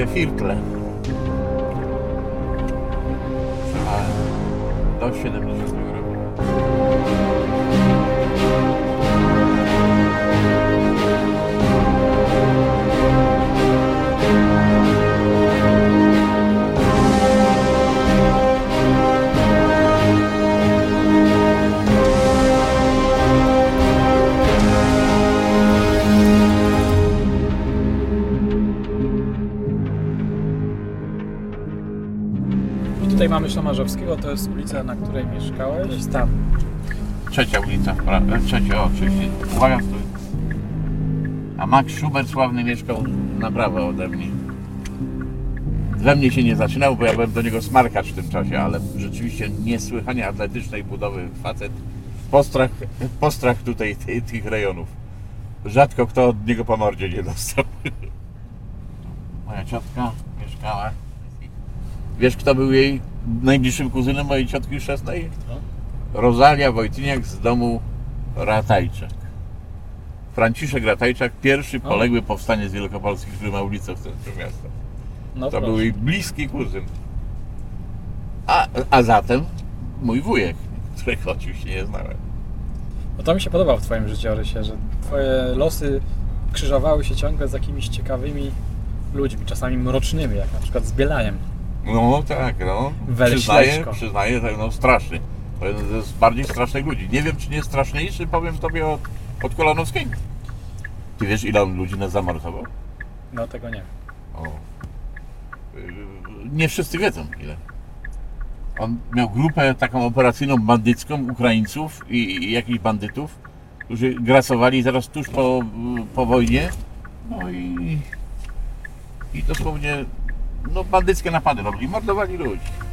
moje filtle. A do 70 Mamy Szamarzowskiego, to jest ulica, na której mieszkałeś. Tam. Trzecia ulica, prawda? Trzecia, o, oczywiście. Uwaga, stój. A Max Schubert sławny mieszkał na prawo ode mnie. We mnie się nie zaczynał, bo ja byłem do niego smarkacz w tym czasie, ale rzeczywiście niesłychanie atletycznej budowy facet. Postrach, postrach tutaj ty, tych rejonów. Rzadko kto od niego po mordzie nie dostał. Moja ciotka mieszkała. Wiesz kto był jej najbliższym kuzynem mojej ciotki chrzestnej? Rosalia Wojtyniak z domu Ratajczak. Franciszek Ratajczak, pierwszy poległy powstaniec wielkopolski, który ma ulicę w centrum miasta. No To proszę. był jej bliski kuzyn. A, a zatem mój wujek, którego oczywiście nie znałem. No to mi się podoba w Twoim życiorysie, że Twoje losy krzyżowały się ciągle z jakimiś ciekawymi ludźmi, czasami mrocznymi, jak na przykład z Bielajem. No tak, no. Przyznaję, przyznaję, tak, no straszny. To jeden z bardziej strasznych ludzi. Nie wiem, czy nie straszniejszy, powiem tobie od, od Kolanowskiego. Ty wiesz, ile on ludzi nas zamordował? No tego nie. O. Nie wszyscy wiedzą ile. On miał grupę taką operacyjną bandycką Ukraińców i, i jakichś bandytów, którzy grasowali zaraz tuż po, po wojnie. No i, i dosłownie no, bandyckie napady robili, mordowali ludzi.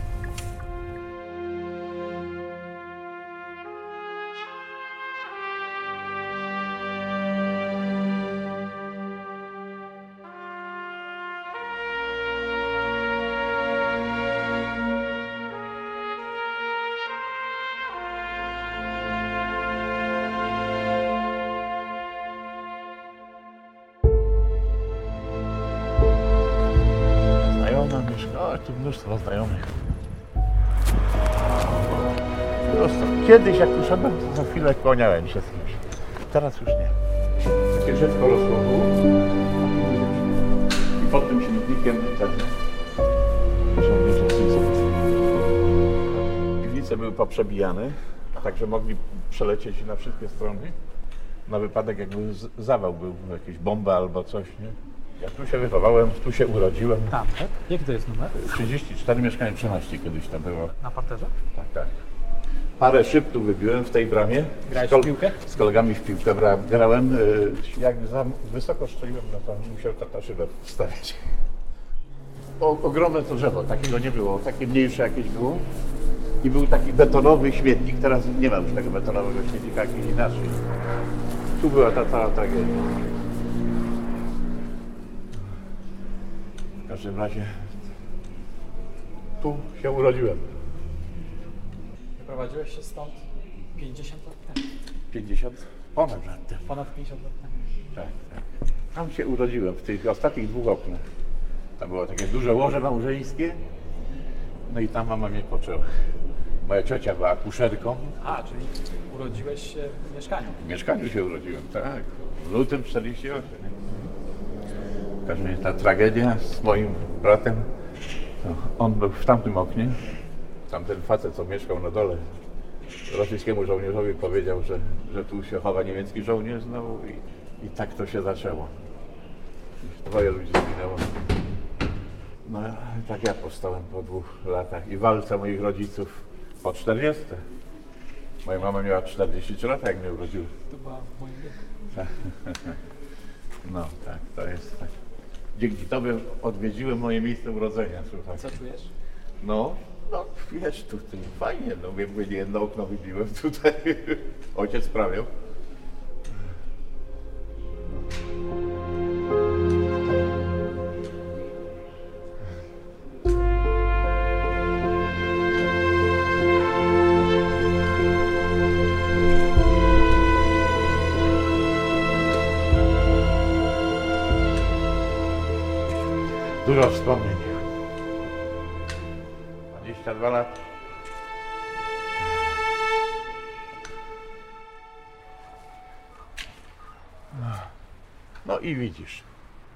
Tu mnóstwo znajomych. Mnóstwo. Kiedyś jak tu szedłem, to za chwilę kłaniałem się z kimś. Teraz już nie. Takie drzewko rosło tu. I pod tym śmietnikiem tak. Piwnice były poprzebijane, także mogli przelecieć na wszystkie strony. Na wypadek jakby zawał był, jakieś bomba albo coś, nie? Ja tu się wychowałem, tu się urodziłem. Tam, tak? Jaki to jest numer? 34 mieszkałem 13 kiedyś tam było. Na parterze? Tak, tak. Parę szyb tu wybiłem w tej bramie. Grałeś w piłkę? Z kolegami w piłkę bra- grałem. y, Jak za wysoko strzeliłem, no to musiał tata szybę wstawiać. O, ogromne to drzewo, takiego nie było, takie mniejsze jakieś było. I był taki betonowy śmietnik, teraz nie ma już tego betonowego śmietnika, jakiś inaczej. Tu była ta cała tragedia. Każdym razie tu się urodziłem. Wyprowadziłeś się stąd 50 lat temu. 50? Ponad lat temu. Ponad 50 lat temu. Tak, tak. Tam się urodziłem, w tych ostatnich dwóch oknach. Tam było takie duże łoże małżeńskie. No i tam mama mnie poczęła. Moja ciocia była akuszerką. A, czyli urodziłeś się w mieszkaniu. W mieszkaniu się urodziłem, tak. W lutym 48. każdym razie ta tragedia z moim bratem, on był w tamtym oknie. Tamten facet, co mieszkał na dole, rosyjskiemu żołnierzowi powiedział, że, że tu się chowa niemiecki żołnierz znowu i, i tak to się zaczęło. Dwoje ludzi zginęło. No tak ja powstałem po dwóch latach i walce moich rodziców po 40. Moja mama miała 43 lata, jak mnie urodziła. To była w moim wieku. No tak, to jest tak. Dzięki Tobie odwiedziłem moje miejsce urodzenia, słuchaj. Co czujesz? No, no wiesz, tutaj fajnie, no nie jedno okno wybiłem tutaj. Ojciec sprawiał. Dużo wspomnień. 22 lat. No i widzisz,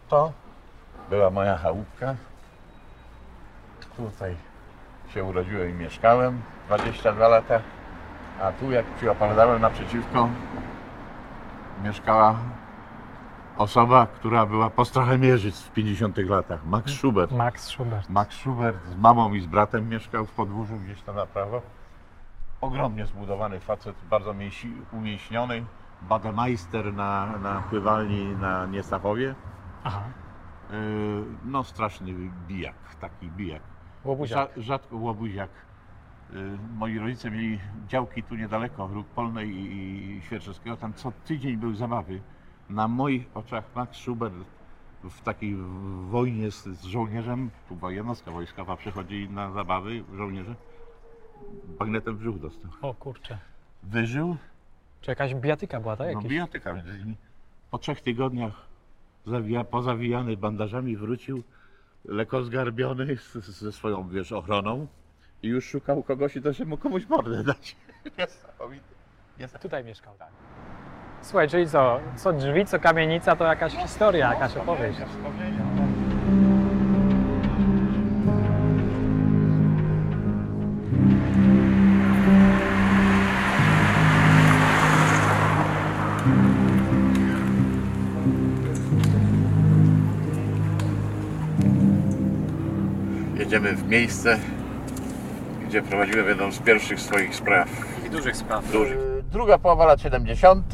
to była moja chałupka. Tutaj się urodziłem i mieszkałem 22 lata, a tu jak ci opowiadałem naprzeciwko, mieszkała osoba, która była postrachem w 50 latach. Max Schubert. Max Schubert. Max Schubert z mamą i z bratem mieszkał w podwórzu gdzieś tam na prawo. Ogromnie zbudowany facet, bardzo umięśniony. Bademeister na, na pływalni na Niestachowie. Aha. Yy, no straszny bijak, taki bijak. Łobuziak. Rza- rzadko łobuziak. Yy, Moi rodzice mieli działki tu niedaleko, Róg Polnej i i Świerczewskiego. Tam co tydzień były zabawy. Na moich oczach Max Schubert w takiej wojnie z, z żołnierzem, tu jednostka wojskowa, przychodzili na zabawy żołnierze, bagnetem w brzuch dostał. O kurczę. Wyżył, Czy jakaś bijatyka była, tak? no bijatyka między. Po trzech tygodniach zawija, pozawijany bandażami wrócił, lekko zgarbiony z, ze swoją, wiesz, ochroną i już szukał kogoś i to się mógł komuś mordę dać. Niesamowite. Tutaj mieszkał, tak. Słuchaj, czyli co, co drzwi, co kamienica, to jakaś historia, jakaś opowieść. Jedziemy w miejsce, gdzie prowadziłem jedną z pierwszych swoich spraw. I dużych spraw. Dużych. Druga połowa lat 70.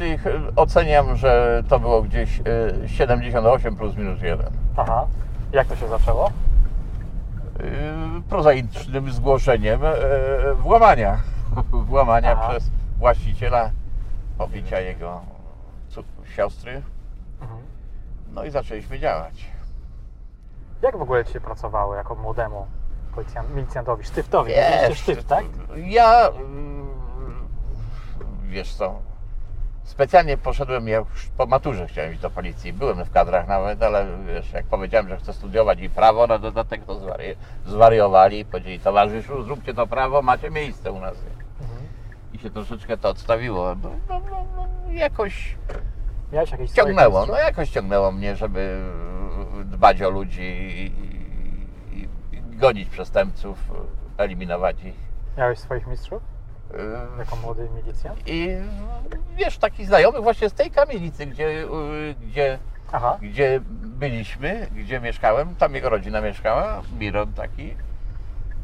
Oceniam, że to było gdzieś y, 78 plus minus 1. Aha. Jak to się zaczęło? Y, prozaicznym zgłoszeniem y, włamania. Włamania Aha. przez właściciela, pobicia jego siostry. Mhm. No i zaczęliśmy działać. Jak w ogóle Ci się pracowało jako młodemu policjant, milicjantowi, sztyftowi? Mieliście sztyft, tak? Ja, y, wiesz co, specjalnie poszedłem, ja już po maturze chciałem iść do policji, byłem w kadrach nawet, ale wiesz, jak powiedziałem, że chcę studiować i prawo na dodatek, to zwari- zwariowali i powiedzieli, towarzyszu, zróbcie to prawo, macie miejsce u nas. Mhm. I się troszeczkę to odstawiło, no, no, no, no, jakoś Miałeś jakieś ciągnęło, no jakoś ciągnęło mnie, żeby dbać o ludzi i, i, i gonić przestępców, eliminować ich. Miałeś swoich mistrzów jako młody milicjant? I wiesz, takich znajomych właśnie z tej kamienicy, gdzie, y, gdzie, Aha. gdzie byliśmy, gdzie mieszkałem, tam jego rodzina mieszkała, Miron taki.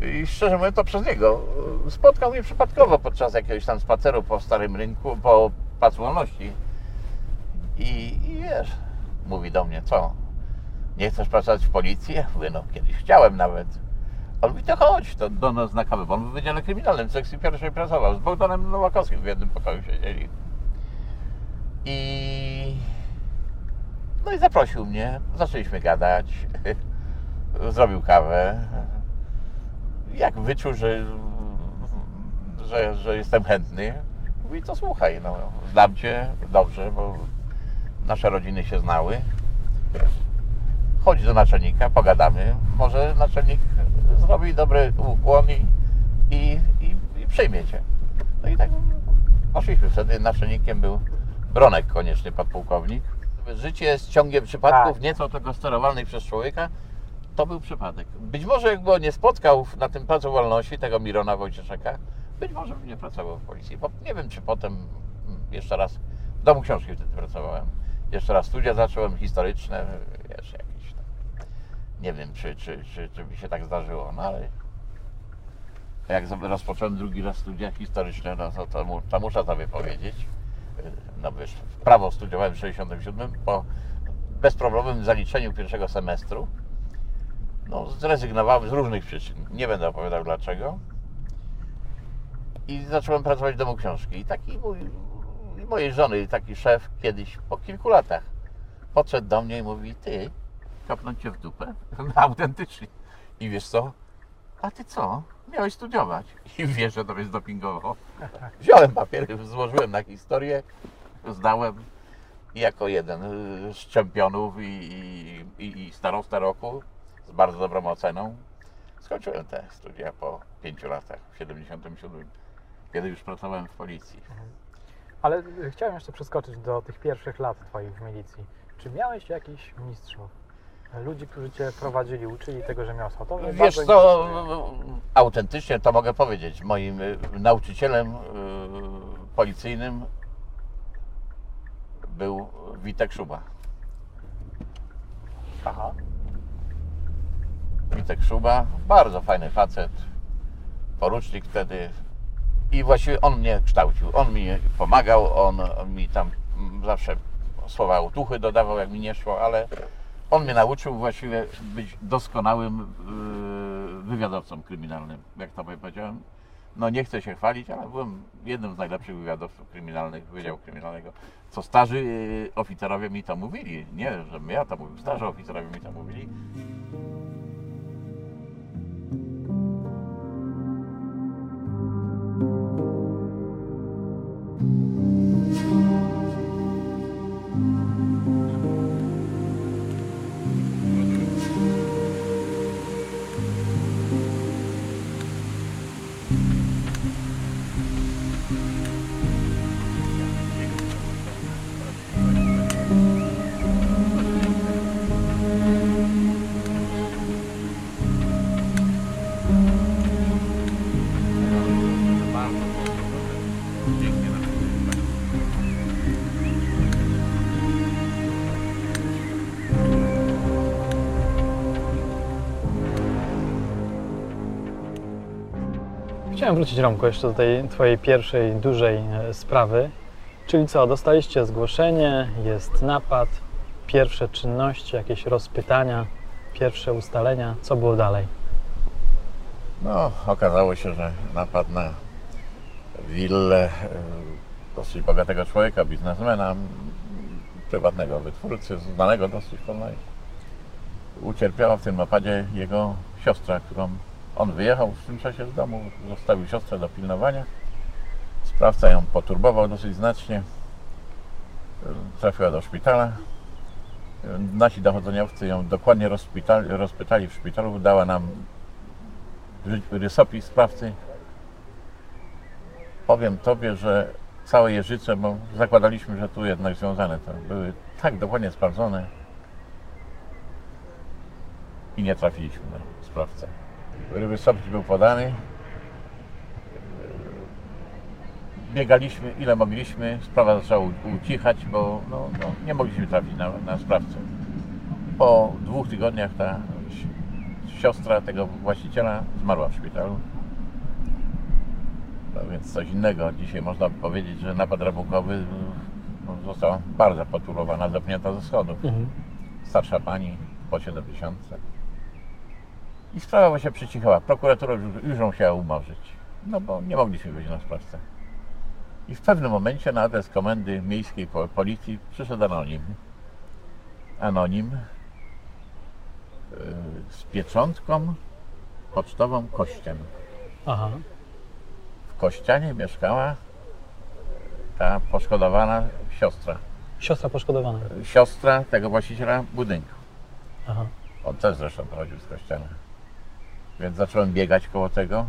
I szczerze mówiąc, to przez niego y, spotkał mnie przypadkowo podczas jakiegoś tam spaceru po Starym Rynku, po Placu Wolności. I, I wiesz, mówi do mnie, co, nie chcesz pracować w policji? Ja mówię, no kiedyś chciałem nawet. On mówi, to chodź to do nas na kawę, bo on w Wydziale Kryminalnym sekcji pierwszej pracował. Z Bogdanem Nowakowskim w jednym pokoju siedzieli. I... No i zaprosił mnie, zaczęliśmy gadać. Zrobił kawę. Jak wyczuł, że, że, że jestem chętny, mówi, to słuchaj, no, znam Cię dobrze, bo nasze rodziny się znały. Chodź do naczelnika, pogadamy. Może naczelnik zrobi dobry ukłon i, i, i, i przyjmie cię. No i tak poszliśmy. Wtedy naczelnikiem był Bronek konieczny, podpułkownik. Życie jest ciągiem przypadków, Tak. nieco tylko sterowalnych przez człowieka. To był przypadek. Być może jak go nie spotkał na tym placu wolności, tego Mirona Wojcieszeka, być może bym nie pracował w policji. Bo nie wiem, czy potem jeszcze raz w domu książki wtedy pracowałem. Jeszcze raz studia zacząłem historyczne, wiesz, tam. Nie wiem, czy, czy, czy, czy mi się tak zdarzyło, no ale jak rozpocząłem drugi raz studia historyczne, no to, to, to muszę sobie powiedzieć. No wiesz, prawo studiowałem w 67 po bezproblemowym zaliczeniu pierwszego semestru. No, zrezygnowałem z różnych przyczyn. Nie będę opowiadał dlaczego. I zacząłem pracować w domu książki. I taki mój, mojej żony, taki szef kiedyś po kilku latach podszedł do mnie i mówi, ty, kopnąć cię w dupę? No, autentycznie. I wiesz co? A ty co? Miałeś studiować. I wiesz, że to mnie zdopingowało. Wziąłem papiery, złożyłem na historię, zdałem jako jeden y, z czempionów i, i, i, starosta roku z bardzo dobrą oceną. Skończyłem te studia po pięciu latach, w 77, kiedy już pracowałem w policji. Ale y, chciałem jeszcze przeskoczyć do tych pierwszych lat Twoich w milicji. Czy miałeś jakichś mistrzów? Ludzi, którzy Cię prowadzili, uczyli tego rzemiosła? Wiesz co, autentycznie to mogę powiedzieć, moim y, nauczycielem y, policyjnym był Witek Szuba. Aha. Witek Szuba, bardzo fajny facet, porucznik wtedy i właściwie on mnie kształcił, on mi pomagał, on mi tam zawsze słowa otuchy dodawał, jak mi nie szło, ale on mnie nauczył właściwie być doskonałym yy, wywiadowcą kryminalnym, jak to powiedziałem. No nie chcę się chwalić, ale byłem jednym z najlepszych wywiadowców kryminalnych Wydziału Kryminalnego. Co starzy yy, oficerowie mi to mówili, nie, że ja to mówił, starzy oficerowie mi to mówili. Chciałem wrócić, Romko, jeszcze do tej Twojej pierwszej, dużej e, sprawy. Czyli co, dostaliście zgłoszenie, jest napad, pierwsze czynności, jakieś rozpytania, pierwsze ustalenia. Co było dalej? No, okazało się, że napad na willę e, dosyć bogatego człowieka, biznesmena, prywatnego wytwórcy, znanego dosyć poznań. Ucierpiała w tym napadzie jego siostra, którą on wyjechał w tym czasie z domu, zostawił siostrę do pilnowania. Sprawca ją poturbował dosyć znacznie. Trafiła do szpitala. Nasi dochodzeniowcy ją dokładnie rozpytali, w szpitalu. Dała nam ry- rysopis sprawcy. Powiem Tobie, że całe jeżyce, bo zakładaliśmy, że tu jednak związane to były tak dokładnie sprawdzone i nie trafiliśmy na sprawcę. Rysopis był podany. Biegaliśmy ile mogliśmy, sprawa zaczęła ucichać, bo no, no, nie mogliśmy trafić na, na sprawcę. Po dwóch tygodniach ta si- siostra tego właściciela zmarła w szpitalu. No więc coś innego. Dzisiaj można powiedzieć, że napad rabukowy no, została bardzo potulowana, zepchnięta ze schodów. Mhm. Starsza pani po 70. I sprawa się przycichała. Prokuratura już, już ją chciała umorzyć. No bo nie mogliśmy być na sprawcę. I w pewnym momencie na adres komendy miejskiej po- policji przyszedł anonim. Anonim yy, z pieczątką pocztową Kościan. Aha. W Kościanie mieszkała ta poszkodowana siostra. Siostra poszkodowana. Siostra tego właściciela budynku. Aha. On też zresztą pochodził z kościoła. Więc zacząłem biegać koło tego.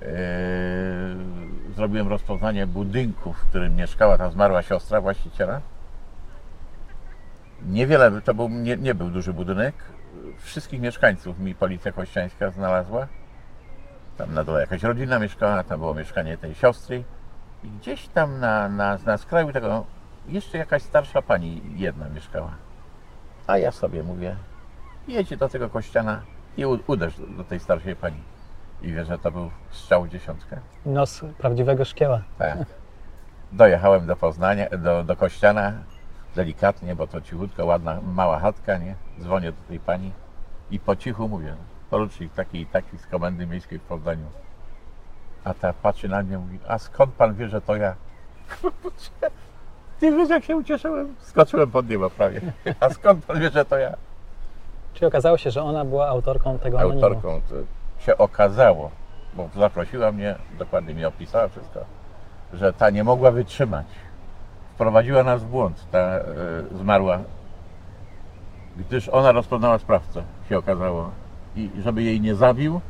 Yy, zrobiłem rozpoznanie budynku, w którym mieszkała ta zmarła siostra właściciela. Niewiele, to był, nie, nie był duży budynek. Wszystkich mieszkańców mi policja kościańska znalazła. Tam na dole jakaś rodzina mieszkała, tam było mieszkanie tej siostry. I gdzieś tam na, na, na skraju tego jeszcze jakaś starsza pani jedna mieszkała. A ja sobie mówię, jedź do tego kościana i uderz do, do tej starszej pani. I wiesz, że to był strzał w dziesiątkę. Nos prawdziwego szkieła. Tak. Dojechałem do Poznania, do, do Kościana delikatnie, bo to cichutko, ładna, mała chatka, nie? Dzwonię do tej pani i po cichu mówię, porucznik taki i taki z komendy miejskiej w Poznaniu. A ta patrzy na mnie i mówi, a skąd pan wie, że to ja? Ty wiesz, jak się ucieszyłem? Skoczyłem pod niebo prawie. A skąd pan wie, że to ja? Czyli okazało się, że ona była autorką tego anonimu. autorką to się okazało, bo zaprosiła mnie, dokładnie mi opisała wszystko, że ta nie mogła wytrzymać. Wprowadziła nas w błąd, ta e, zmarła, gdyż ona rozpoznała sprawcę. się okazało. I żeby jej nie zabił,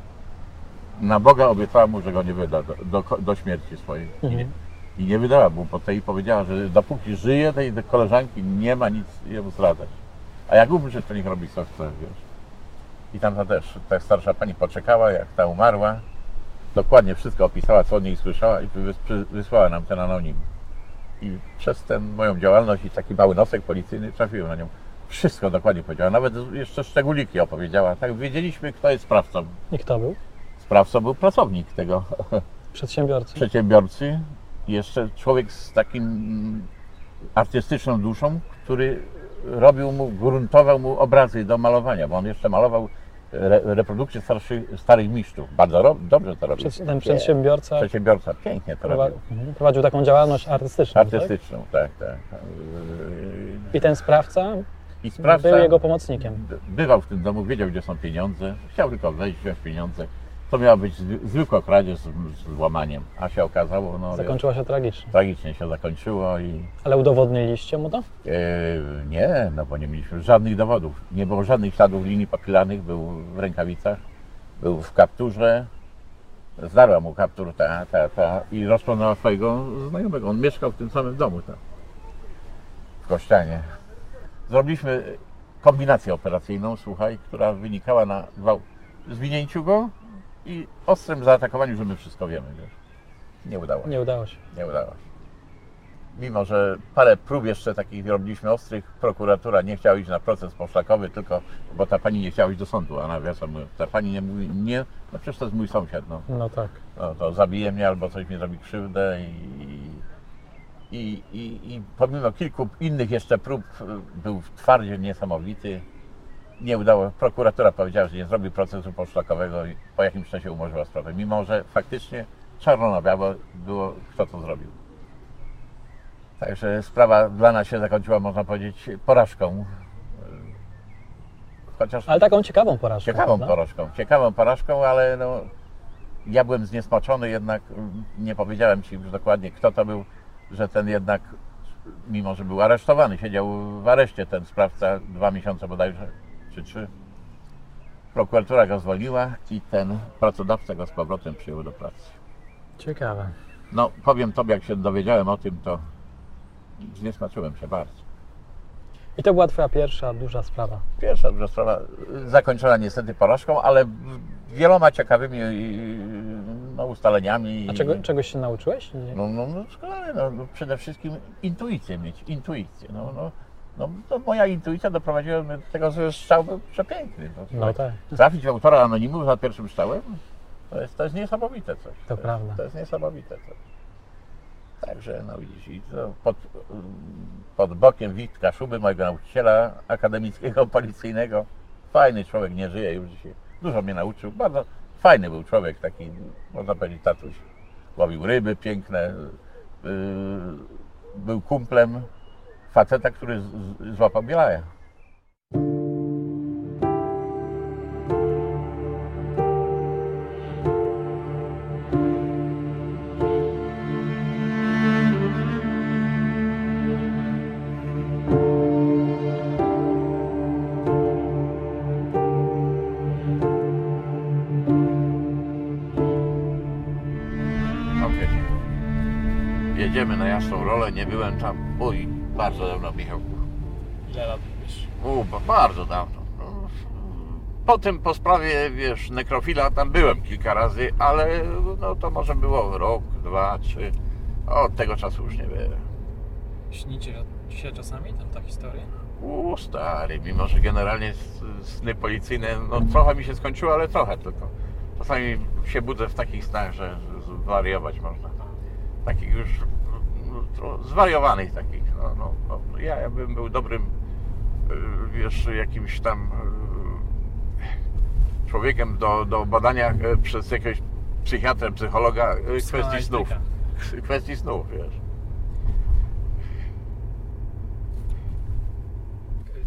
na Boga obiecała mu, że go nie wyda do, do, do śmierci swojej. I, nie, Mhm. I nie wydała mu po tej powiedziała, że dopóki żyje tej koleżanki nie ma nic jemu zdradzać. A jak umrze, to niech robi co chce, wiesz. I tamta też, ta starsza pani poczekała, jak ta umarła, dokładnie wszystko opisała, co od niej słyszała i wysłała nam ten anonim. I przez tę moją działalność i taki mały nosek policyjny trafiłem na nią. Wszystko dokładnie powiedziała, nawet jeszcze szczególiki opowiedziała. Tak wiedzieliśmy, kto jest sprawcą. I kto był? Sprawcą był pracownik tego Przedsiębiorcy. przedsiębiorcy. Jeszcze człowiek z takim artystyczną duszą, który robił mu, gruntował mu obrazy do malowania, bo on jeszcze malował re, reprodukcje starszych, starych mistrzów. Bardzo ro, dobrze to robił. Ten przedsiębiorca Przedsiębiorca pięknie to prowa- robił. mhm, prowadził taką działalność artystyczną. Artystyczną, tak, tak. Tak? I ten sprawca I sprawca był jego pomocnikiem. by- bywał w tym domu, wiedział gdzie są pieniądze, chciał tylko wejść, wziąć pieniądze. To miała być zwy- zwykła kradzież z, z łamaniem, a się okazało, no wiesz, Zakończyło się tragicznie. tragicznie się zakończyło i Ale udowodniliście mu to? E, nie, no bo nie mieliśmy żadnych dowodów. Nie było żadnych śladów linii papilarnych, był w rękawicach, był w kapturze. Zdarła mu kaptur ta, ta, ta i rozpoznała swojego znajomego. On mieszkał w tym samym domu tam, w Kościanie. Zrobiliśmy kombinację operacyjną, słuchaj, która wynikała na gwałt, zwinięciu go i ostrym zaatakowaniu, że my wszystko wiemy, wiesz. Nie udało się. Nie udało się. Nie udało się. Mimo, że parę prób jeszcze takich robiliśmy ostrych, prokuratura nie chciała iść na proces poszlakowy, tylko bo ta pani nie chciała iść do sądu, a nawiasem mówiąc, ta pani nie mówi, nie, no przecież to jest mój sąsiad, no, No tak. no to zabije mnie albo coś mi zrobi krzywdę i, i, i, i pomimo kilku innych jeszcze prób był twardzie niesamowity. Nie udało, prokuratura powiedziała, że nie zrobi procesu poszlakowego i po jakimś czasie umorzyła sprawę, mimo że faktycznie czarno na biało było, kto to zrobił. Także sprawa dla nas się zakończyła, można powiedzieć, porażką. Chociaż Ale taką ciekawą porażką. ciekawą prawda? porażką, ciekawą porażką, ale no, ja byłem zniesmaczony jednak, nie powiedziałem Ci już dokładnie kto to był, że ten jednak, mimo że był aresztowany, siedział w areszcie ten sprawca dwa miesiące bodajże, czy trzy. Prokuratura go zwolniła i ten pracodawca go z powrotem przyjął do pracy. Ciekawe. No, powiem Tobie, jak się dowiedziałem o tym, to zniesmaczyłem się bardzo. I to była Twoja pierwsza duża sprawa. Pierwsza duża sprawa zakończona niestety porażką, ale wieloma ciekawymi no, ustaleniami. A czego, czegoś się nauczyłeś? No, no, no, no, no, przede wszystkim intuicję mieć, intuicję. No, no, no, to moja intuicja doprowadziła mnie do tego, że strzał był przepiękny. No, No tak, Trafić w autora anonimu za pierwszym strzałem, to jest, to jest niesamowite coś. to prawda. To jest niesamowite coś. Także, no widzisz, to pod, pod bokiem Witka Szuby, mojego nauczyciela akademickiego, policyjnego. Fajny człowiek, nie żyje już dzisiaj. Dużo mnie nauczył. Bardzo fajny był człowiek, taki, można powiedzieć, tatuś. Łowił ryby piękne. Yy, był kumplem faceta, który złapał Bielaja. Jedziemy na jasną rolę, nie byłem tam. Uj, bardzo dawno, Michałku. Ile lat wiesz? U, ba- bardzo dawno. No, Potem po sprawie, wiesz, nekrofila tam byłem kilka razy, ale no to może było rok, dwa, trzy. Od tego czasu już nie wiem. Śnicie się czasami tam ta historia? U, stary, mimo że generalnie s- sny policyjne, no trochę mi się skończyło, ale trochę tylko. Czasami się budzę w takich snach, że zwariować można. Takich już no, tro- zwariowanych takich. Ja, ja bym był dobrym, y, wiesz, jakimś tam y, człowiekiem do, do badania y, przez jakiegoś psychiatrę, psychologa kwestii snów. Kwestii snów, wiesz.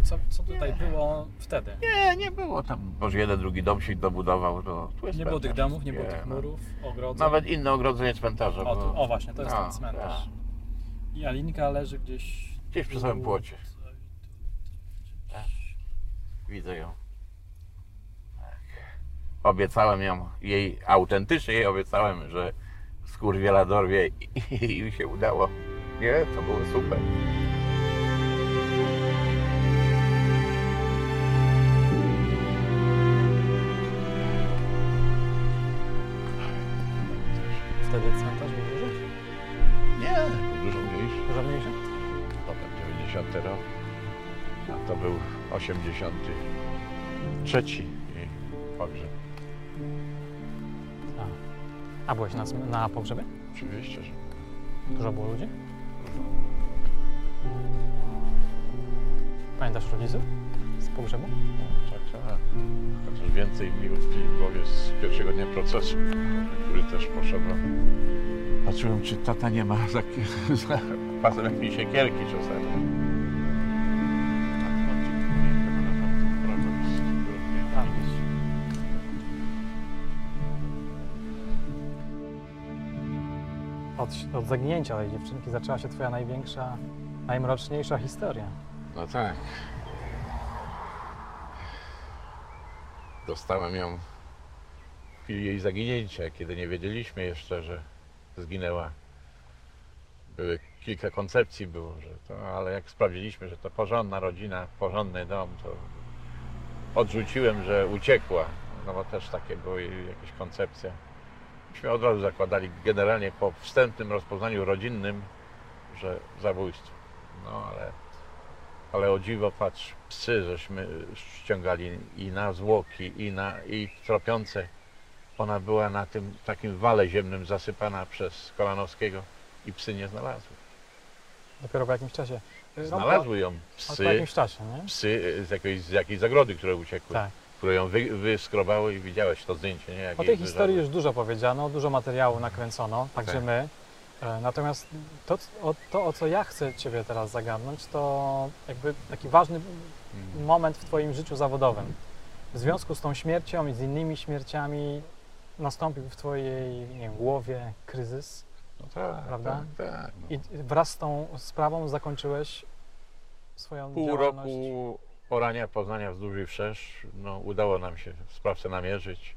Co, co tutaj było wtedy? Nie, nie było tam. Może jeden, drugi dom się dobudował. No, tu jest Nie było tych domów, nie było tych no. murów, ogrodzeń. Nawet inne ogrodzenie cmentarza. O, tu, o właśnie, to jest No, ten cmentarz. tak. I Alinka leży gdzieś... Gdzieś przy samym płocie. Tak. Widzę ją. Tak. Obiecałem ją, jej autentycznie jej obiecałem, że skurwiela dorwie i, i, i się udało. Nie, to było super. 83 jej pogrzeb. A, A byłeś na, na pogrzebie? Oczywiście, że Dużo było ludzi? Pamiętasz rodziców z pogrzebu? tak, tak. Chociaż więcej mi utkwi w głowie z pierwszego dnia procesu, który też poszedłem. Patrzyłem, czy tata nie ma za, za pasem jakiejś siekierki czasami. Od, od zaginięcia tej dziewczynki zaczęła się twoja największa, najmroczniejsza historia. No tak. Dostałem ją w chwili jej zaginięcia, kiedy nie wiedzieliśmy jeszcze, że zginęła. Były kilka koncepcji było, że to, ale jak sprawdziliśmy, że to porządna rodzina, porządny dom, to odrzuciłem, że uciekła. No bo też takie były jakieś koncepcje. Myśmy od razu zakładali generalnie po wstępnym rozpoznaniu rodzinnym, że zabójstwo. No ale ale o dziwo patrz, psy żeśmy ściągali i na zwłoki, i na i tropiące. Ona była na tym takim wale ziemnym zasypana przez Kolanowskiego i psy nie znalazły. Dopiero po jakimś czasie. No, Znalazły ją po psy, jakimś czasie, nie? psy z jakiejś, z jakiejś zagrody, które uciekły, Tak. Które ją wy, wyskrobały i widziałeś to zdjęcie, nie? Jak O tej historii wyżarły. już dużo powiedziano, dużo materiału nakręcono, także Tak. my. E, Natomiast to, o, to, o co ja chcę Ciebie teraz zagadnąć, to jakby taki ważny Mhm. moment w Twoim życiu zawodowym. W związku z tą śmiercią i z innymi śmierciami nastąpił w Twojej wiem, głowie kryzys No tak, Prawda? tak, tak. No. i wraz z tą sprawą zakończyłeś swoją Pół działalność. roku orania Poznania wzdłuż i wszerz, no, udało nam się sprawcę namierzyć.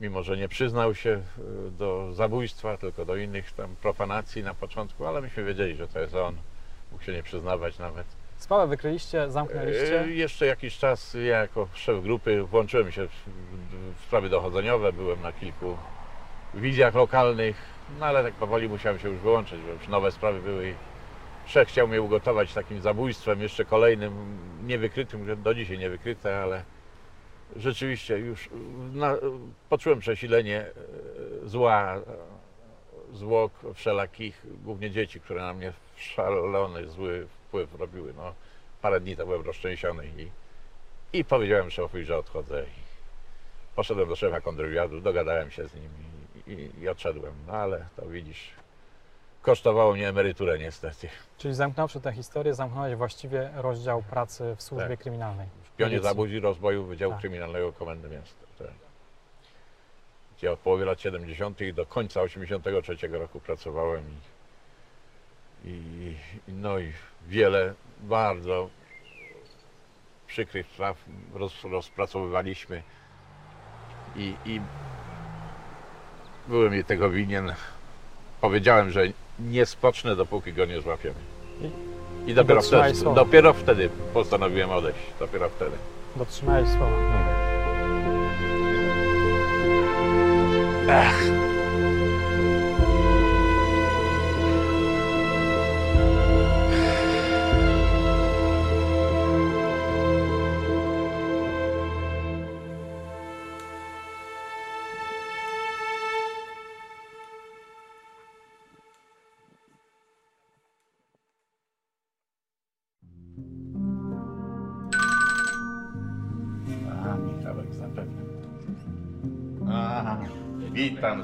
Mimo, że nie przyznał się y, do zabójstwa, tylko do innych tam profanacji na początku, ale myśmy wiedzieli, że to jest on. Mógł się nie przyznawać nawet. Sprawę wykryliście, zamknęliście. E, Jeszcze jakiś czas ja jako szef grupy włączyłem się w, w sprawy dochodzeniowe, byłem na kilku wizjach lokalnych, no ale tak powoli musiałem się już wyłączyć, bo już nowe sprawy były szef chciał mnie ugotować takim zabójstwem, jeszcze kolejnym, niewykrytym, do dzisiaj niewykryte, ale rzeczywiście już na, poczułem przesilenie e, zła, zwłok wszelakich, głównie dzieci, które na mnie szalony, zły wpływ robiły. No, parę dni to byłem roztrzęsiony i, i powiedziałem szefowi, że odchodzę. I poszedłem do szefa kontrwywiadu, dogadałem się z nim i, i, i odszedłem. No ale to widzisz, kosztowało mnie emeryturę niestety. Czyli zamknąwszy tę historię, zamknąłeś właściwie rozdział pracy w służbie Tak. kryminalnej. W pionie zabójstw i rozboju Wydziału Tak. Kryminalnego Komendy Miasta. Tak. Gdzie od połowy lat 70. do końca 83 roku pracowałem i, i, i no i wiele bardzo przykrych spraw roz, rozpracowywaliśmy i, i byłem jej tego winien. Powiedziałem, że nie spocznę, dopóki go nie złapiemy. I dopiero wtedy, słowa. dopiero wtedy postanowiłem odejść. Dopiero wtedy. Dotrzymałeś słowa. A,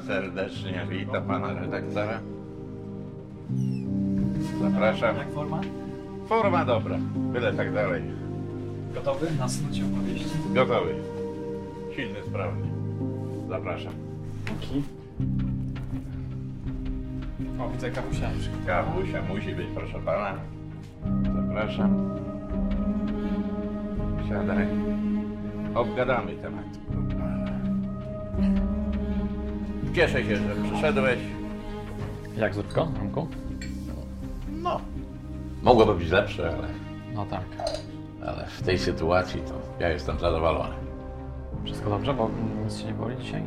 serdecznie, witam pana redaktora. Zapraszam. Jak forma? Forma dobra, byle tak dalej. Gotowy na snucie opowieści? Gotowy. Silny, sprawny. Zapraszam. Dzięki. O, widzę kawusia. Kawusia musi być, proszę pana. Zapraszam. Siadaj. Obgadamy temat. Cieszę się, że przyszedłeś. Jak zdrówko, Romku? No, mogłoby być lepsze, ale, No tak. ale w tej sytuacji to ja jestem zadowolony. Wszystko dobrze, bo nic się nie boli dzisiaj?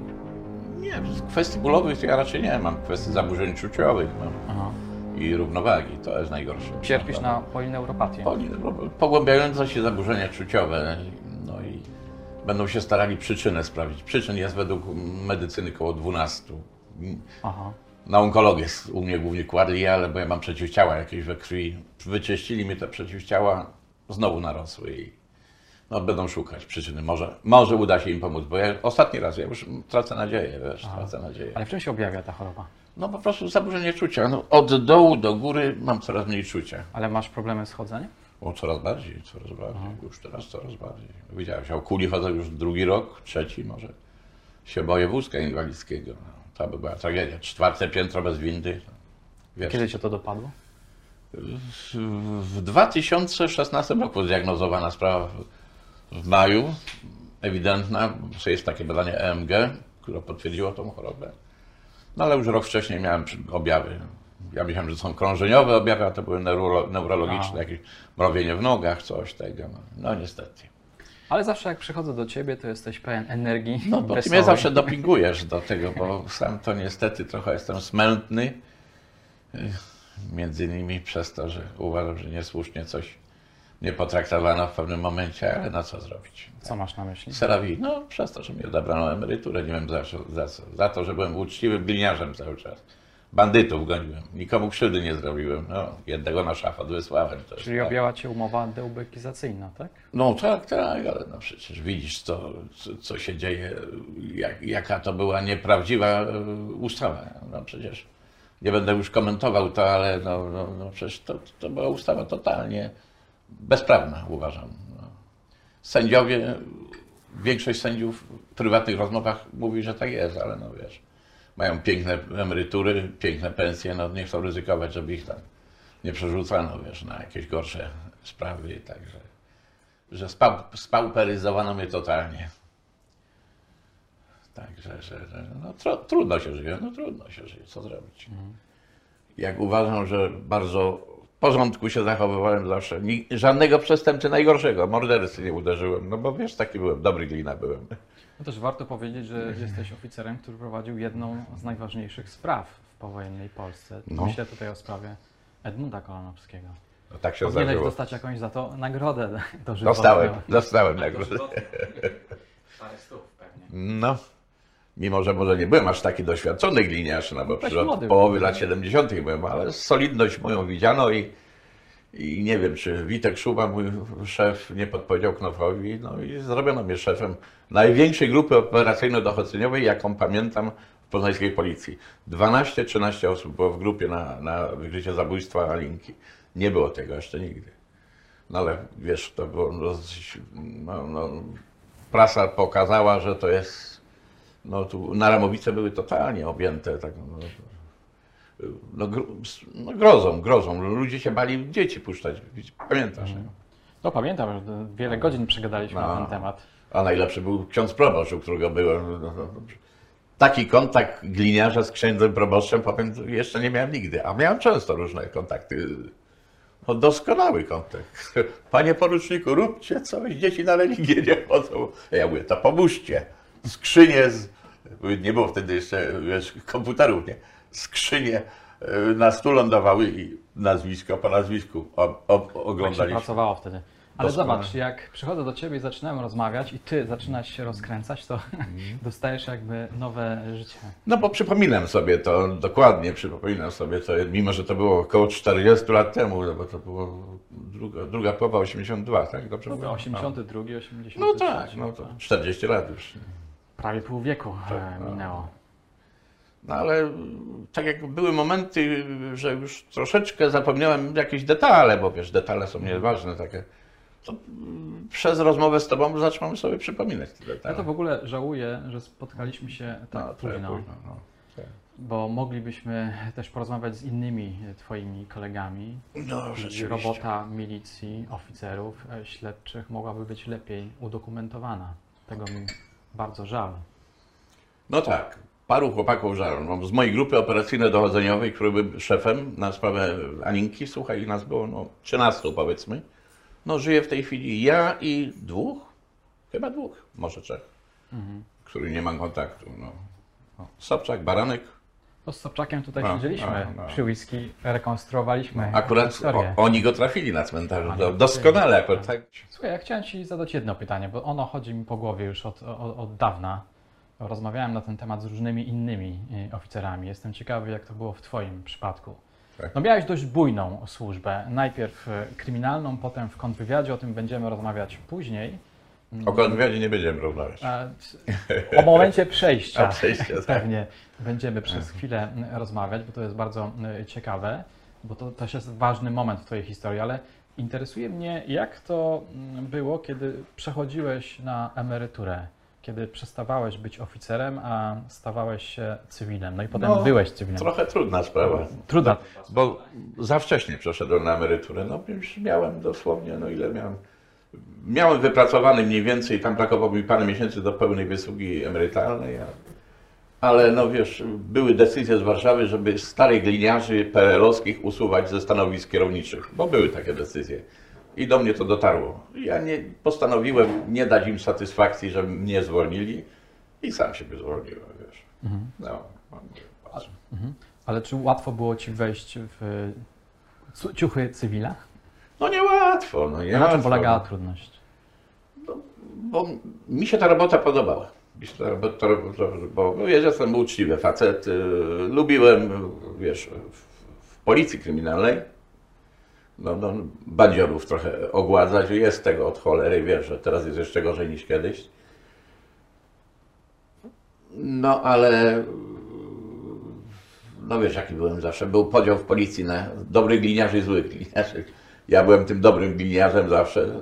Nie, z kwestii bólowych to ja raczej nie mam. Kwestii zaburzeń czuciowych mam Aha. i równowagi, to jest najgorsze. Cierpisz na polineuropatię. Poli- Pogłębiające się zaburzenia czuciowe, no będą się starali przyczynę sprawdzić. Przyczyn jest według medycyny około 12. Aha. Na onkologię u mnie głównie kładli, ale bo ja mam przeciwciała jakieś we krwi. Wyczyścili mi te przeciwciała, znowu narosły i no, będą szukać przyczyny. Może, może uda się im pomóc, bo ja ostatni raz, ja już tracę nadzieję, wiesz, tracę nadzieję. Ale w czym się objawia ta choroba? No po prostu zaburzenie czucia. No, od dołu do góry mam coraz mniej czucia. Ale masz problemy z chodzeniem? O, coraz bardziej, coraz bardziej. Już teraz coraz bardziej. Widziałeś, o kuli chodzę już drugi rok, trzeci może. Się boję wózka inwalidzkiego. No, to by była tragedia. Czwarte piętro bez windy. Wiesz, Kiedy cię to dopadło? w, w 2016 roku zdiagnozowana sprawa w, maju, ewidentna, jest takie badanie EMG, które potwierdziło tą chorobę. No ale już rok wcześniej miałem objawy. Ja myślałem, że są krążeniowe objawy, a to były neuro, neurologiczne, jakieś mrowienie w nogach, coś tego. No, no niestety. Ale zawsze jak przychodzę do ciebie, to jesteś pełen energii. No bo ty mnie zawsze dopingujesz do tego, bo sam to niestety trochę jestem smętny. Ech, Między innymi przez to, że uważam, że niesłusznie coś nie potraktowano w pewnym momencie, ale no co zrobić. Co masz na myśli? Serawi, no przez to, że mi odebrano emeryturę, nie wiem za, za co. Za to, że byłem uczciwym gliniarzem cały czas. Bandytów goniłem, nikomu krzywdy nie zrobiłem. No, jednego na szafot wysłałem. Jest Czyli tak. objęła cię umowa deubekizacyjna, tak? No tak, tak, ale no przecież widzisz, co, co, co się dzieje, jak, jaka to była nieprawdziwa e, ustawa. No przecież nie będę już komentował to, ale no, no, no przecież to, to była ustawa totalnie bezprawna, uważam. No. Sędziowie, większość sędziów w prywatnych rozmowach mówi, że tak jest, ale no wiesz, mają piękne emerytury, piękne pensje, no nie chcą ryzykować, żeby ich tam nie przerzucano, wiesz, na jakieś gorsze sprawy, także że spał, spauperyzowano mnie totalnie. Także, że, że no, tro, trudno się żyje, no trudno się żyje, co zrobić. Jak uważam, że bardzo w porządku się zachowywałem zawsze, Ni, żadnego przestępcy najgorszego, mordercy nie uderzyłem, no bo wiesz, taki byłem, dobry glina byłem. No też warto powiedzieć, że jesteś oficerem, który prowadził jedną z najważniejszych spraw w powojennej Polsce. No. Myślę tutaj o sprawie Edmunda Kolanowskiego. No, tak się Powinieneś zdarzyło. dostać jakąś za to nagrodę dożywotnią. Dostałem, dostałem nagrodę. Parę stów pewnie. No, mimo że może nie byłem aż taki doświadczony gliniarz, no bo przecież młody od połowy byłeś. lat 70. byłem, ale solidność moją widziano i, i nie wiem, czy Witek Szuba, mój szef, nie podpowiedział Knofowi, no i zrobiono mnie szefem największej grupy operacyjno-dochodzeniowej, jaką pamiętam w poznańskiej policji. 12-13 osób było w grupie na, na wykrycie zabójstwa Alinki. Nie było tego jeszcze nigdy. No ale wiesz, to było dosyć, no, no, prasa pokazała, że to jest, no tu Naramowice były totalnie objęte tak, no, no, no grozą, grozą. Ludzie się bali dzieci puszczać, pamiętasz? nie? No pamiętam, że wiele godzin przegadaliśmy No. na ten temat. A najlepszy był ksiądz proboszcz, u którego byłem. No, no, no. Taki kontakt gliniarza z księdzem proboszczem, powiem, jeszcze nie miałem nigdy, a miałem często różne kontakty. No, doskonały kontakt. Panie poruczniku, róbcie coś, dzieci na religię nie chodzą. Ja mówię, to pomóżcie. Skrzynie, z... nie było wtedy jeszcze wiesz, komputerów, nie? Skrzynie y, na stół lądowały i nazwisko po nazwisku o, o, Jak się oglądaliśmy. pracowało wtedy. Ale Doskonale. zobacz, jak przychodzę do ciebie i zaczynamy rozmawiać i ty zaczynasz się rozkręcać, to Mhm. dostajesz jakby nowe życie. No bo przypominam sobie to, dokładnie przypominam sobie to, mimo że to było około 40 lat temu, no bo to było druga, druga połowa 82, tak? Dobrze No, mówię? 82, 83. No tak, no to 40 lat już. Prawie pół wieku e, Tak, no. minęło. No ale tak jak były momenty, że już troszeczkę zapomniałem jakieś detale, bo wiesz, detale są nieważne takie, to mm, przez rozmowę z tobą zaczynam sobie przypominać te Ja detale. to w ogóle żałuję, że spotkaliśmy się tak no, późno, późno, no. Tak. bo moglibyśmy też porozmawiać z innymi twoimi kolegami. No, rzeczywiście. robota milicji, oficerów, e, śledczych mogłaby być lepiej udokumentowana. Tego mi bardzo żal. No tak, paru chłopaków żarł. No, z mojej grupy operacyjno-dochodzeniowej, który był szefem na sprawę Aninki, słuchaj, nas było no, 13 powiedzmy. No żyje w tej chwili ja i dwóch, chyba dwóch, może trzech, który nie mam kontaktu. No. No, Sobczak, Baranek, No z Sobczakiem tutaj A, siedzieliśmy a, a. przy whisky, rekonstruowaliśmy akurat o, oni go trafili na cmentarzu, do, doskonale akurat tak. Słuchaj, ja chciałem Ci zadać jedno pytanie, bo ono chodzi mi po głowie już od, od, od dawna. Rozmawiałem na ten temat z różnymi innymi y, oficerami. Jestem ciekawy, jak to było w Twoim przypadku. Tak. No miałeś dość bujną służbę. Najpierw y, kryminalną, potem w kontrwywiadzie, o tym będziemy rozmawiać później. O kontrwywiadzie nie będziemy rozmawiać. O momencie przejścia, A, przejścia, tak. pewnie będziemy przez chwilę mm, rozmawiać, bo to jest bardzo ciekawe, bo to też jest ważny moment w Twojej historii, ale interesuje mnie, jak to mm, było, kiedy przechodziłeś na emeryturę, kiedy przestawałeś być oficerem, a stawałeś się cywilem, no i potem No, byłeś cywilem. Trochę trudna sprawa. Trudna. Bo za wcześnie przeszedłem na emeryturę. No już miałem dosłownie, no ile miałem. Miałem wypracowany mniej więcej, tam brakowało mi parę miesięcy do pełnej wysługi emerytalnej, ale no wiesz, były decyzje z Warszawy, żeby starych gliniarzy PRL-owskich usuwać ze stanowisk kierowniczych, bo były takie decyzje. I do mnie to dotarło. Ja nie, postanowiłem nie dać im satysfakcji, że mnie zwolnili i sam siebie zwolniłem, wiesz. No, patrz. Ale czy łatwo było Ci wejść w ciuchy cywila? no niełatwo, no nie na czym polegała trudność? bo mi się ta robota podobała. Mi się ta robota, bo no, wiesz, jestem uczciwy facet, y, lubiłem, wiesz, w policji kryminalnej, no, no, bandziorów trochę ogładzać, jest tego od cholery, wiesz, że teraz jest jeszcze gorzej niż kiedyś. No, ale no wiesz, jaki byłem zawsze. Był podział w policji na dobrych gliniarzy i złych gliniarzy. Ja byłem tym dobrym gliniarzem zawsze.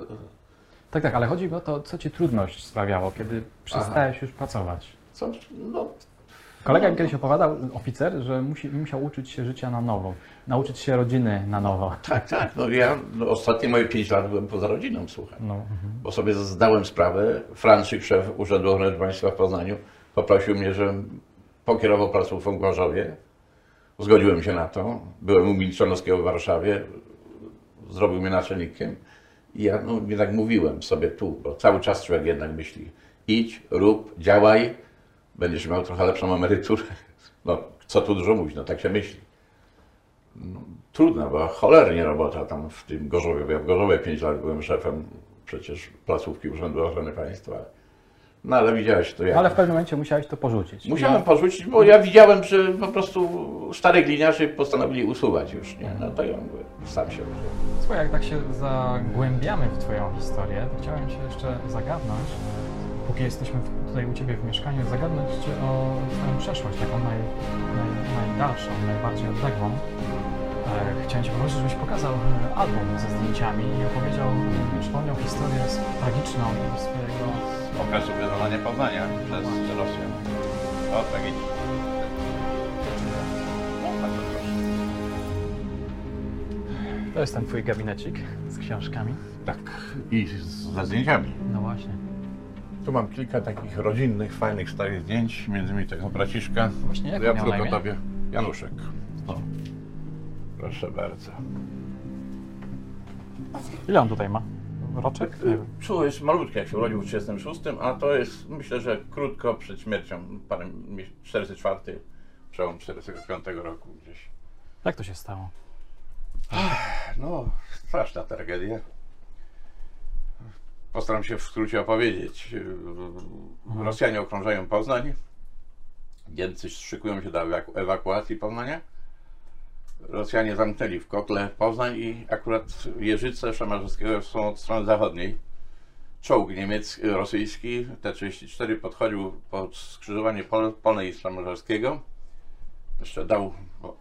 Tak, tak, ale chodzi mi o to, co Ci trudność sprawiało, kiedy przestałeś już pracować. Co, no, Kolega mi kiedyś opowiadał, oficer, że musi, musiał uczyć się życia na nowo, nauczyć się rodziny na nowo. Tak, tak. No ja no, ostatnie moje 5 lat byłem poza rodziną, słuchaj. No, Bo sobie zdałem sprawę, Franczyk, szef Urzędu Ochrony Państwa w Poznaniu, poprosił mnie, żebym pokierował placówką w Gorzowie. Zgodziłem się na to. Byłem u Milczanowskiego w Warszawie. Zrobił mnie naczelnikiem. I ja no, jednak mówiłem sobie tu, bo cały czas człowiek jednak myśli idź, rób, działaj, będziesz miał trochę lepszą emeryturę. No, co tu dużo mówić, no tak się myśli. Trudna była, cholernie robota tam w tym Gorzowie. bo Ja w Gorzowie 5 lat byłem szefem przecież placówki Urzędu Ochrony Państwa. No ale widziałeś to jak. ale w pewnym momencie musiałeś to porzucić. Musiałem porzucić, bo ja widziałem, że po prostu starych gliniarzy postanowili usuwać już, nie? No to ja mówię, sam się usułem. Słuchaj, jak tak się zagłębiamy w Twoją historię, to chciałem Cię jeszcze zagadnąć, póki jesteśmy w- tutaj u Ciebie w mieszkaniu, zagadnąć Cię o Twoją przeszłość, taką naj, naj, najdalszą, najbardziej odległą. E, Chciałem Cię poprosić, żebyś pokazał e, album ze zdjęciami i opowiedział, przypomniał historię z- tragiczną swojego Okresu wyzwolenia Poznania przez Rosję. O, tragicznie. To jest ten Twój gabinecik z książkami. Tak, i z- ze zdjęciami. No właśnie. Tu mam kilka takich rodzinnych, fajnych, starych zdjęć, między innymi tego braciszka. Właśnie, jak ja miał tylko na imię? tobie. Januszek. O. Proszę bardzo. Ile on tutaj ma? Roczek? Nie wiem. Czuł jest malutki, jak się urodził w 36, a to jest, myślę, że krótko przed śmiercią, parę, mies- 44, przełom 45 roku gdzieś. Jak to się stało? No, straszna tragedia. Postaram się w skrócie opowiedzieć. Rosjanie okrążają Poznań. Niemcy szykują się do ewaku- ewakuacji Poznania. Rosjanie zamknęli w kotle Poznań i akurat Jeżyce Szamarzewskiego są od strony zachodniej. Czołg niemiecki, rosyjski T-34 podchodził pod skrzyżowanie Pol, Polnej i Szamarzewskiego. Jeszcze dał, bo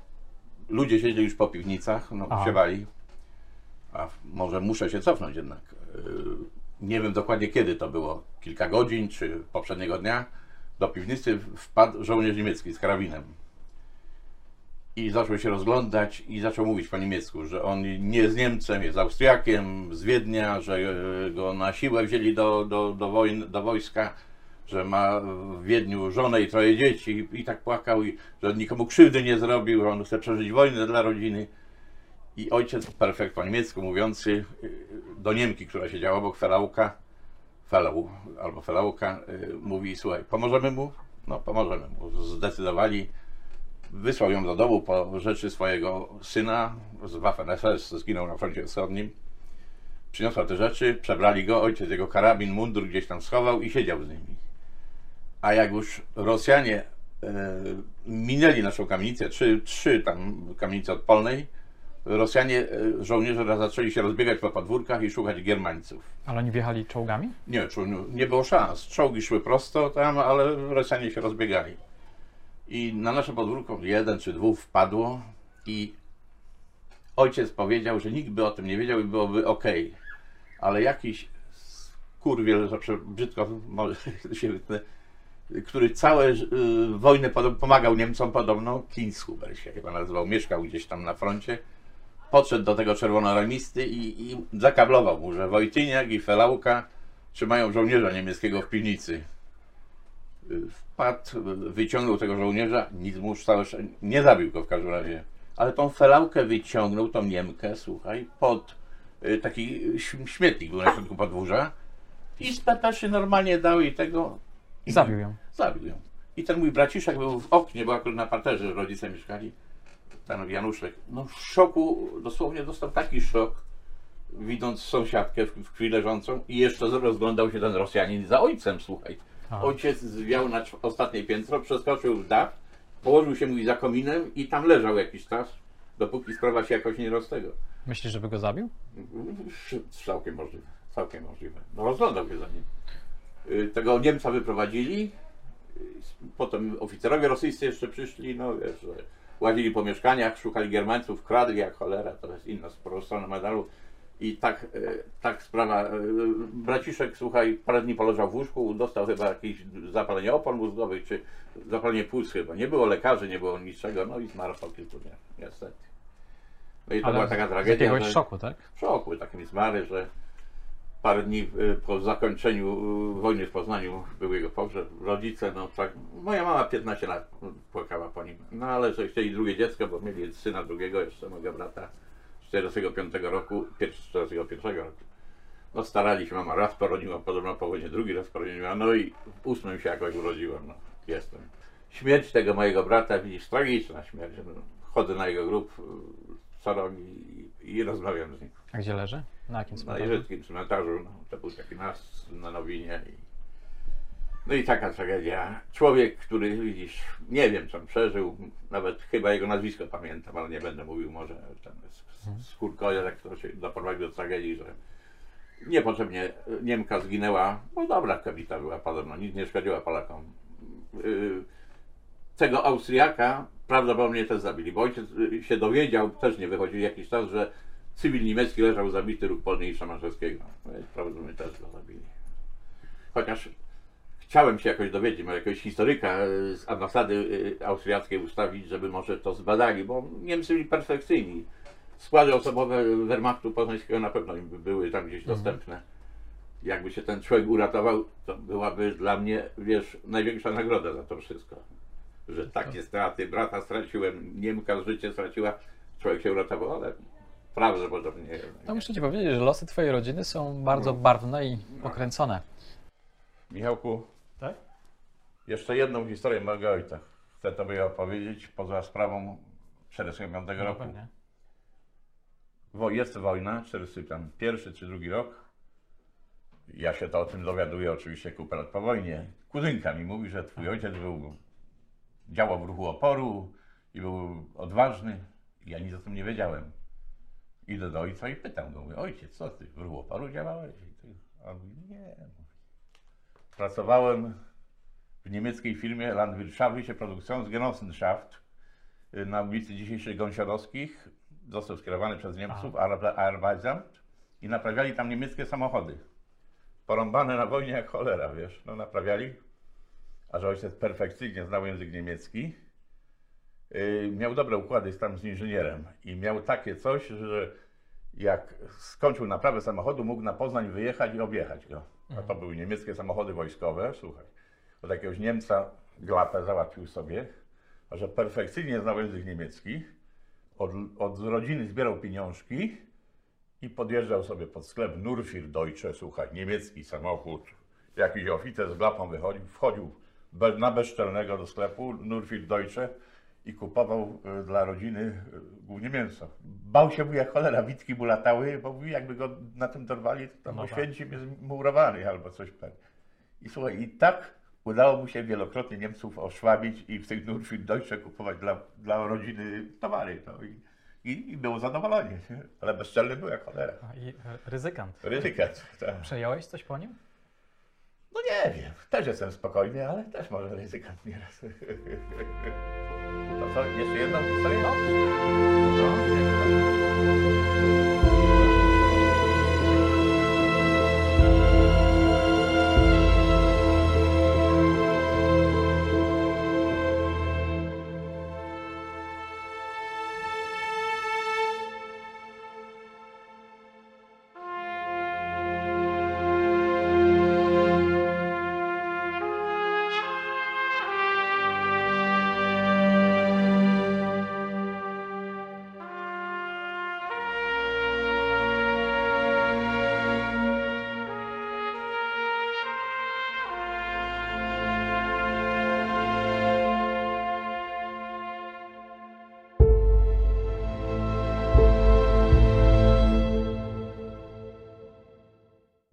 ludzie siedzieli już po piwnicach, no, Aha. siewali. A może muszę się cofnąć jednak. Nie wiem dokładnie kiedy to było, kilka godzin czy poprzedniego dnia. Do piwnicy wpadł żołnierz niemiecki z karabinem. I zaczął się rozglądać i zaczął mówić po niemiecku, że on nie jest Niemcem, jest Austriakiem z Wiednia, że e, go na siłę wzięli do, do, do, wojn, do wojska. że ma w Wiedniu żonę i troje dzieci i tak płakał, i że nikomu krzywdy nie zrobił, że on chce przeżyć wojnę dla rodziny. I ojciec, perfekt po niemiecku mówiący, do Niemki, która siedziała obok Felauka, Felau albo Felauka, y, mówi, słuchaj, pomożemy mu? No, pomożemy mu. Zdecydowali, wysłał ją do domu po rzeczy swojego syna z Waffen-SS, zginął na froncie wschodnim. Przyniosła te rzeczy, przebrali go, ojciec jego karabin, mundur gdzieś tam schował i siedział z nimi. A jak już Rosjanie e, minęli naszą kamienicę, trzy, trzy tam kamienice od Polnej, Rosjanie, e, żołnierze zaczęli się rozbiegać po podwórkach i szukać Germańców. Ale oni wjechali czołgami? Nie, nie było szans. Czołgi szły prosto tam, ale Rosjanie się rozbiegali. I na nasze podwórko jeden czy dwóch wpadło i ojciec powiedział, że nikt by o tym nie wiedział i byłoby ok. Ale jakiś kurwiel, że prze- brzydko się wytnę, który całe y, wojny podo- pomagał Niemcom podobno, Kinshuber się chyba nazywał, mieszkał gdzieś tam na froncie, podszedł do tego czerwonoarmisty i, i zakablował mu, że Wojtyniak i Felauka trzymają żołnierza niemieckiego w piwnicy. Wpadł, wyciągnął tego żołnierza, nic mu szczę- nie zabił go w każdym razie, ale tą Felaukę wyciągnął, tą Niemkę, słuchaj, pod y, taki śm- śmietnik był na środku podwórza i z pepeszy normalnie dał jej tego i Zabił ją. Zabił ją. I ten mój braciszek był w oknie, bo akurat na parterze rodzice mieszkali. Ten Januszek. No w szoku, dosłownie dostał taki szok, widząc sąsiadkę w, w krwi leżącą i jeszcze rozglądał się ten Rosjanin za ojcem, słuchaj. A. Ojciec zwiał na ostatnie piętro, przeskoczył w dach, położył się mój za kominem i tam leżał jakiś czas, dopóki sprawa się jakoś nie roztego. Myślisz, żeby go zabił? Całkiem możliwe, całkiem możliwe. No rozglądał się za nim. Y, Tego Niemca wyprowadzili, y, potem oficerowie rosyjscy jeszcze przyszli, no wiesz, że łazili po mieszkaniach, szukali Germańców, kradli jak cholera, to jest inna strona medalu. I tak, y, tak sprawa, y, braciszek, słuchaj, parę dni poleżał w łóżku, dostał chyba jakieś zapalenie opon mózgowych, czy zapalenie płuc chyba. Nie było lekarzy, nie było niczego, no i zmarł po kilku dniach, niestety. No i to była taka z tragedia. jakiegoś że- szoku, tak? w szoku takim zmary, że parę dni po zakończeniu wojny w Poznaniu był jego pogrzeb. Rodzice, no tak, moja mama 15 lat płakała po nim. No ale że chcieli drugie dziecko, bo mieli syna drugiego, jeszcze mojego brata z 45 roku, pier- z 41 roku. No starali się, mama raz porodziła, podobno po wojnie drugi raz porodziła, no i w ósmym się jakoś urodziłem, no jestem. Śmierć tego mojego brata, widzisz, tragiczna śmierć. No, chodzę na jego grób co rok i, i rozmawiam z nim. A gdzie leży? Na jakim Na cmentarzu? jeżyckim cmentarzu, no, to był taki nas na Nowinie. I... No i taka tragedia. Człowiek, który widzisz, nie wiem co on przeżył, nawet chyba jego nazwisko pamiętam, ale nie będę mówił może ten skórkoja, jak to się doprowadził do tragedii, że niepotrzebnie Niemka zginęła. No dobra kobieta była podobno, nic nie szkodziła Polakom. Yy, tego Austriaka prawdopodobnie też zabili, bo ojciec y, się dowiedział, też nie wychodził jakiś czas, że cywil niemiecki leżał zabity róg Polny i Szymańskiego. No Prawdopodobnie też go zabili. Chociaż chciałem się jakoś dowiedzieć, może jakiegoś historyka y, z ambasady y, austriackiej ustawić, żeby może to zbadali, bo Niemcy byli perfekcyjni. Składy osobowe Wehrmachtu poznańskiego na pewno im by były tam gdzieś dostępne. Jakby się ten człowiek uratował, to byłaby dla mnie, wiesz, największa nagroda za to wszystko. Że takie straty, brata straciłem, Niemka życie straciła, człowiek się uratował, ale prawdopodobnie nie. No muszę Ci powiedzieć, że losy Twojej rodziny są bardzo barwne i pokręcone. Michałku, Tak? jeszcze jedną historię mojego ojca. Chcę Tobie opowiedzieć poza sprawą 45 No roku. pewnie. Wo- Jest wojna, 41 czy drugi rok. Ja się to o tym dowiaduję oczywiście kupę lat po wojnie. Kuzynka mi mówi, że twój ojciec był, działał w ruchu oporu i był odważny. Ja nic o tym nie wiedziałem. Idę do ojca i pytam go, mówię, ojciec, co ty, w ruchu oporu działałeś? A on mówi, nie. Pracowałem w niemieckiej firmie Landwirtschaftliche Produktionsgenossenschaft y, na ulicy dzisiejszych Gąsiorowskich. Został skierowany przez Niemców, Arbe- Arbeitsamt i naprawiali tam niemieckie samochody. Porąbane na wojnie jak cholera, wiesz, no naprawiali. A że ojciec perfekcyjnie znał język niemiecki, yy, miał dobre układy tam z inżynierem i miał takie coś, że jak skończył naprawę samochodu, mógł na Poznań wyjechać i objechać go. A to były niemieckie samochody wojskowe, słuchaj. od jakiegoś Niemca glapę załatwił sobie, a że perfekcyjnie znał język niemiecki, od, od rodziny zbierał pieniążki i podjeżdżał sobie pod sklep Nurfir Deutsche, słuchaj, niemiecki samochód. Jakiś oficer z glapą wychodził, wchodził na bezczelnego do sklepu Nurfir Deutsche i kupował e, dla rodziny e, głównie mięso. Bał się, mówił, jak cholera, witki mu latały, bo mówił, jakby go na tym dorwali, to tam No no tak. Oświęcim jest murowany albo coś pewnie. I słuchaj, i tak udało mu się wielokrotnie Niemców oszłabić i w tych Nurfir Deutsche kupować dla, dla rodziny towary. No i, i, I było zadowolenie, nie? ale bezczelny był jak cholera. I e, ryzykant. Ryzykat, tak. Przejąłeś coś po nim? No nie wiem, też jestem spokojny, ale też może ryzykant nieraz. To co, jeszcze jedną historię? No.